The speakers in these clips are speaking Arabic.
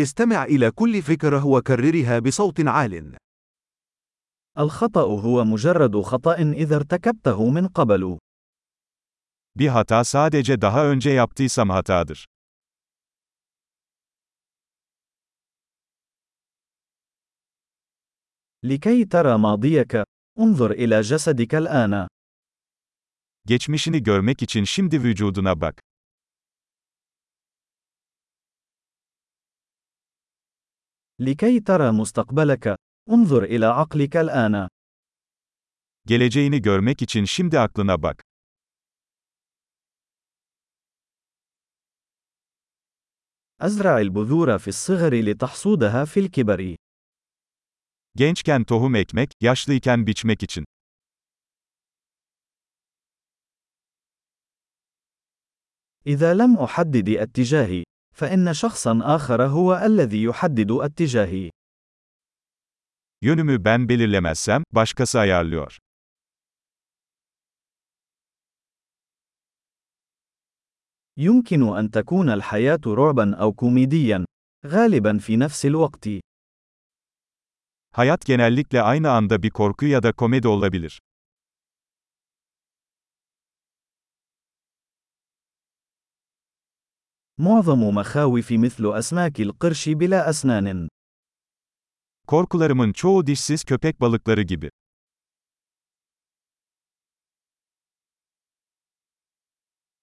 استمع إلى كل فكرة وكررها بصوت عال. الخطأ هو مجرد خطأ إذا ارتكبته من قبل. Bir hata sadece daha önce yaptıysam hatadır. لكي ترى ماضيك، انظر إلى جسدك الآن. Geçmişini görmek için şimdi vücuduna bak. لكي ترى مستقبلك، انظر إلى عقلك الآن. Geleceğini görmek için şimdi aklına bak. أزرع البذور في الصغر لتحصودها في الكبر. Gençken tohum ekmek, yaşlıyken biçmek için. إذا لم أحدد اتجاهي، فإن شخصا آخر هو الذي يحدد اتجاهي. Yönümü ben belirlemezsem, başkası ayarlıyor. يمكن أن تكون الحياة رعبا أو كوميديا، غالبا في نفس الوقت. Hayat genellikle aynı anda bir korku ya da komedi olabilir. معظم مخاوفي مثل أسماك القرش بلا أسنان. Korkularımın çoğu dişsiz köpek balıkları gibi.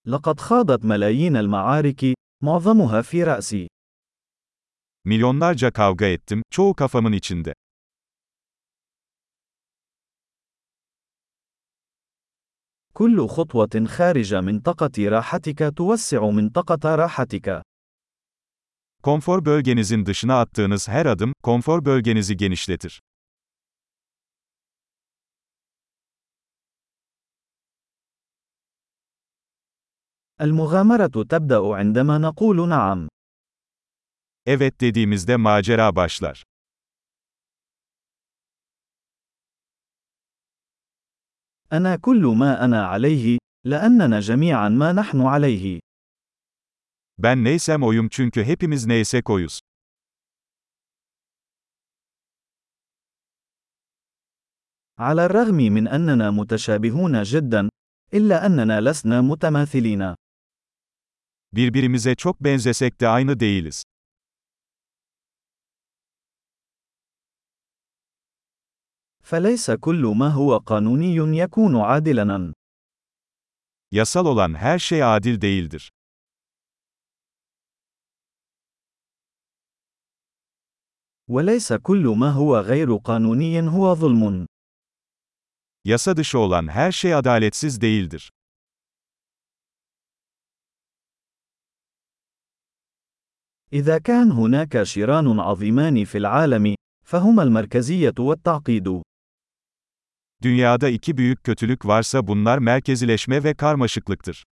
لقد خاضت ملايين المعارك، معظمها في رأسي. Milyonlarca kavga ettim, çoğu kafamın içinde. كل خطوة خارج منطقة راحتك توسع منطقة راحتك. Konfor bölgenizin dışına attığınız her adım, konfor bölgenizi genişletir. المغامرة تبدأ عندما نقول نعم. Evet dediğimizde macera başlar. أنا كل ما أنا عليه، لأننا جميعا ما نحن عليه. Ben neysem oyum çünkü hepimiz neysek oyuz. على الرغم من أننا متشابهون جدا، إلا أننا لسنا متماثلين. Birbirimize çok benzesek de aynı değiliz. فليس كل ما هو قانوني يكون عادلاً. Yasal olan her şey adil değildir. وليس كل ما هو غير قانوني هو ظلم. Yasa dışı olan her şey adaletsiz değildir. إذا كان هناك شيران عظيمان في العالم، فهما المركزية والتعقيد. Dünyada iki büyük kötülük varsa bunlar merkezileşme ve karmaşıklıktır.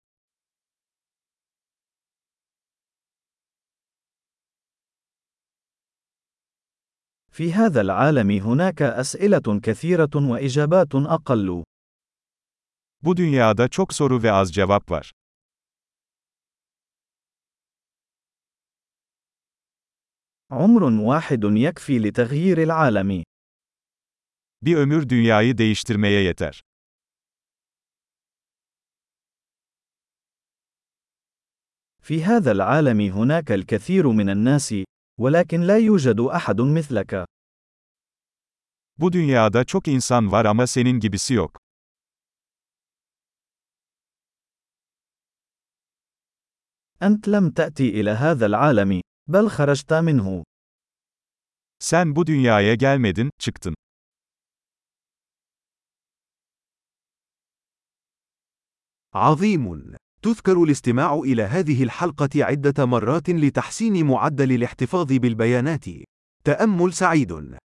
في هذا العالم هناك أسئلة كثيرة وإجابات أقل. Bu dünyada çok soru ve az cevap var. عمر واحد يكفي لتغيير العالم. Bir ömür dünyayı değiştirmeye yeter. في هذا العالم هناك الكثير من الناس، ولكن لا يوجد أحد مثلك. Bu dünyada çok insan var ama senin gibisi yok. أنت لم تأتي إلى هذا العالم، بل خرجت منه. Sen bu dünyaya gelmedin, çıktın. عظيم. تذكر الاستماع إلى هذه الحلقة عدة مرات لتحسين معدل الاحتفاظ بالبيانات. تأمل سعيد.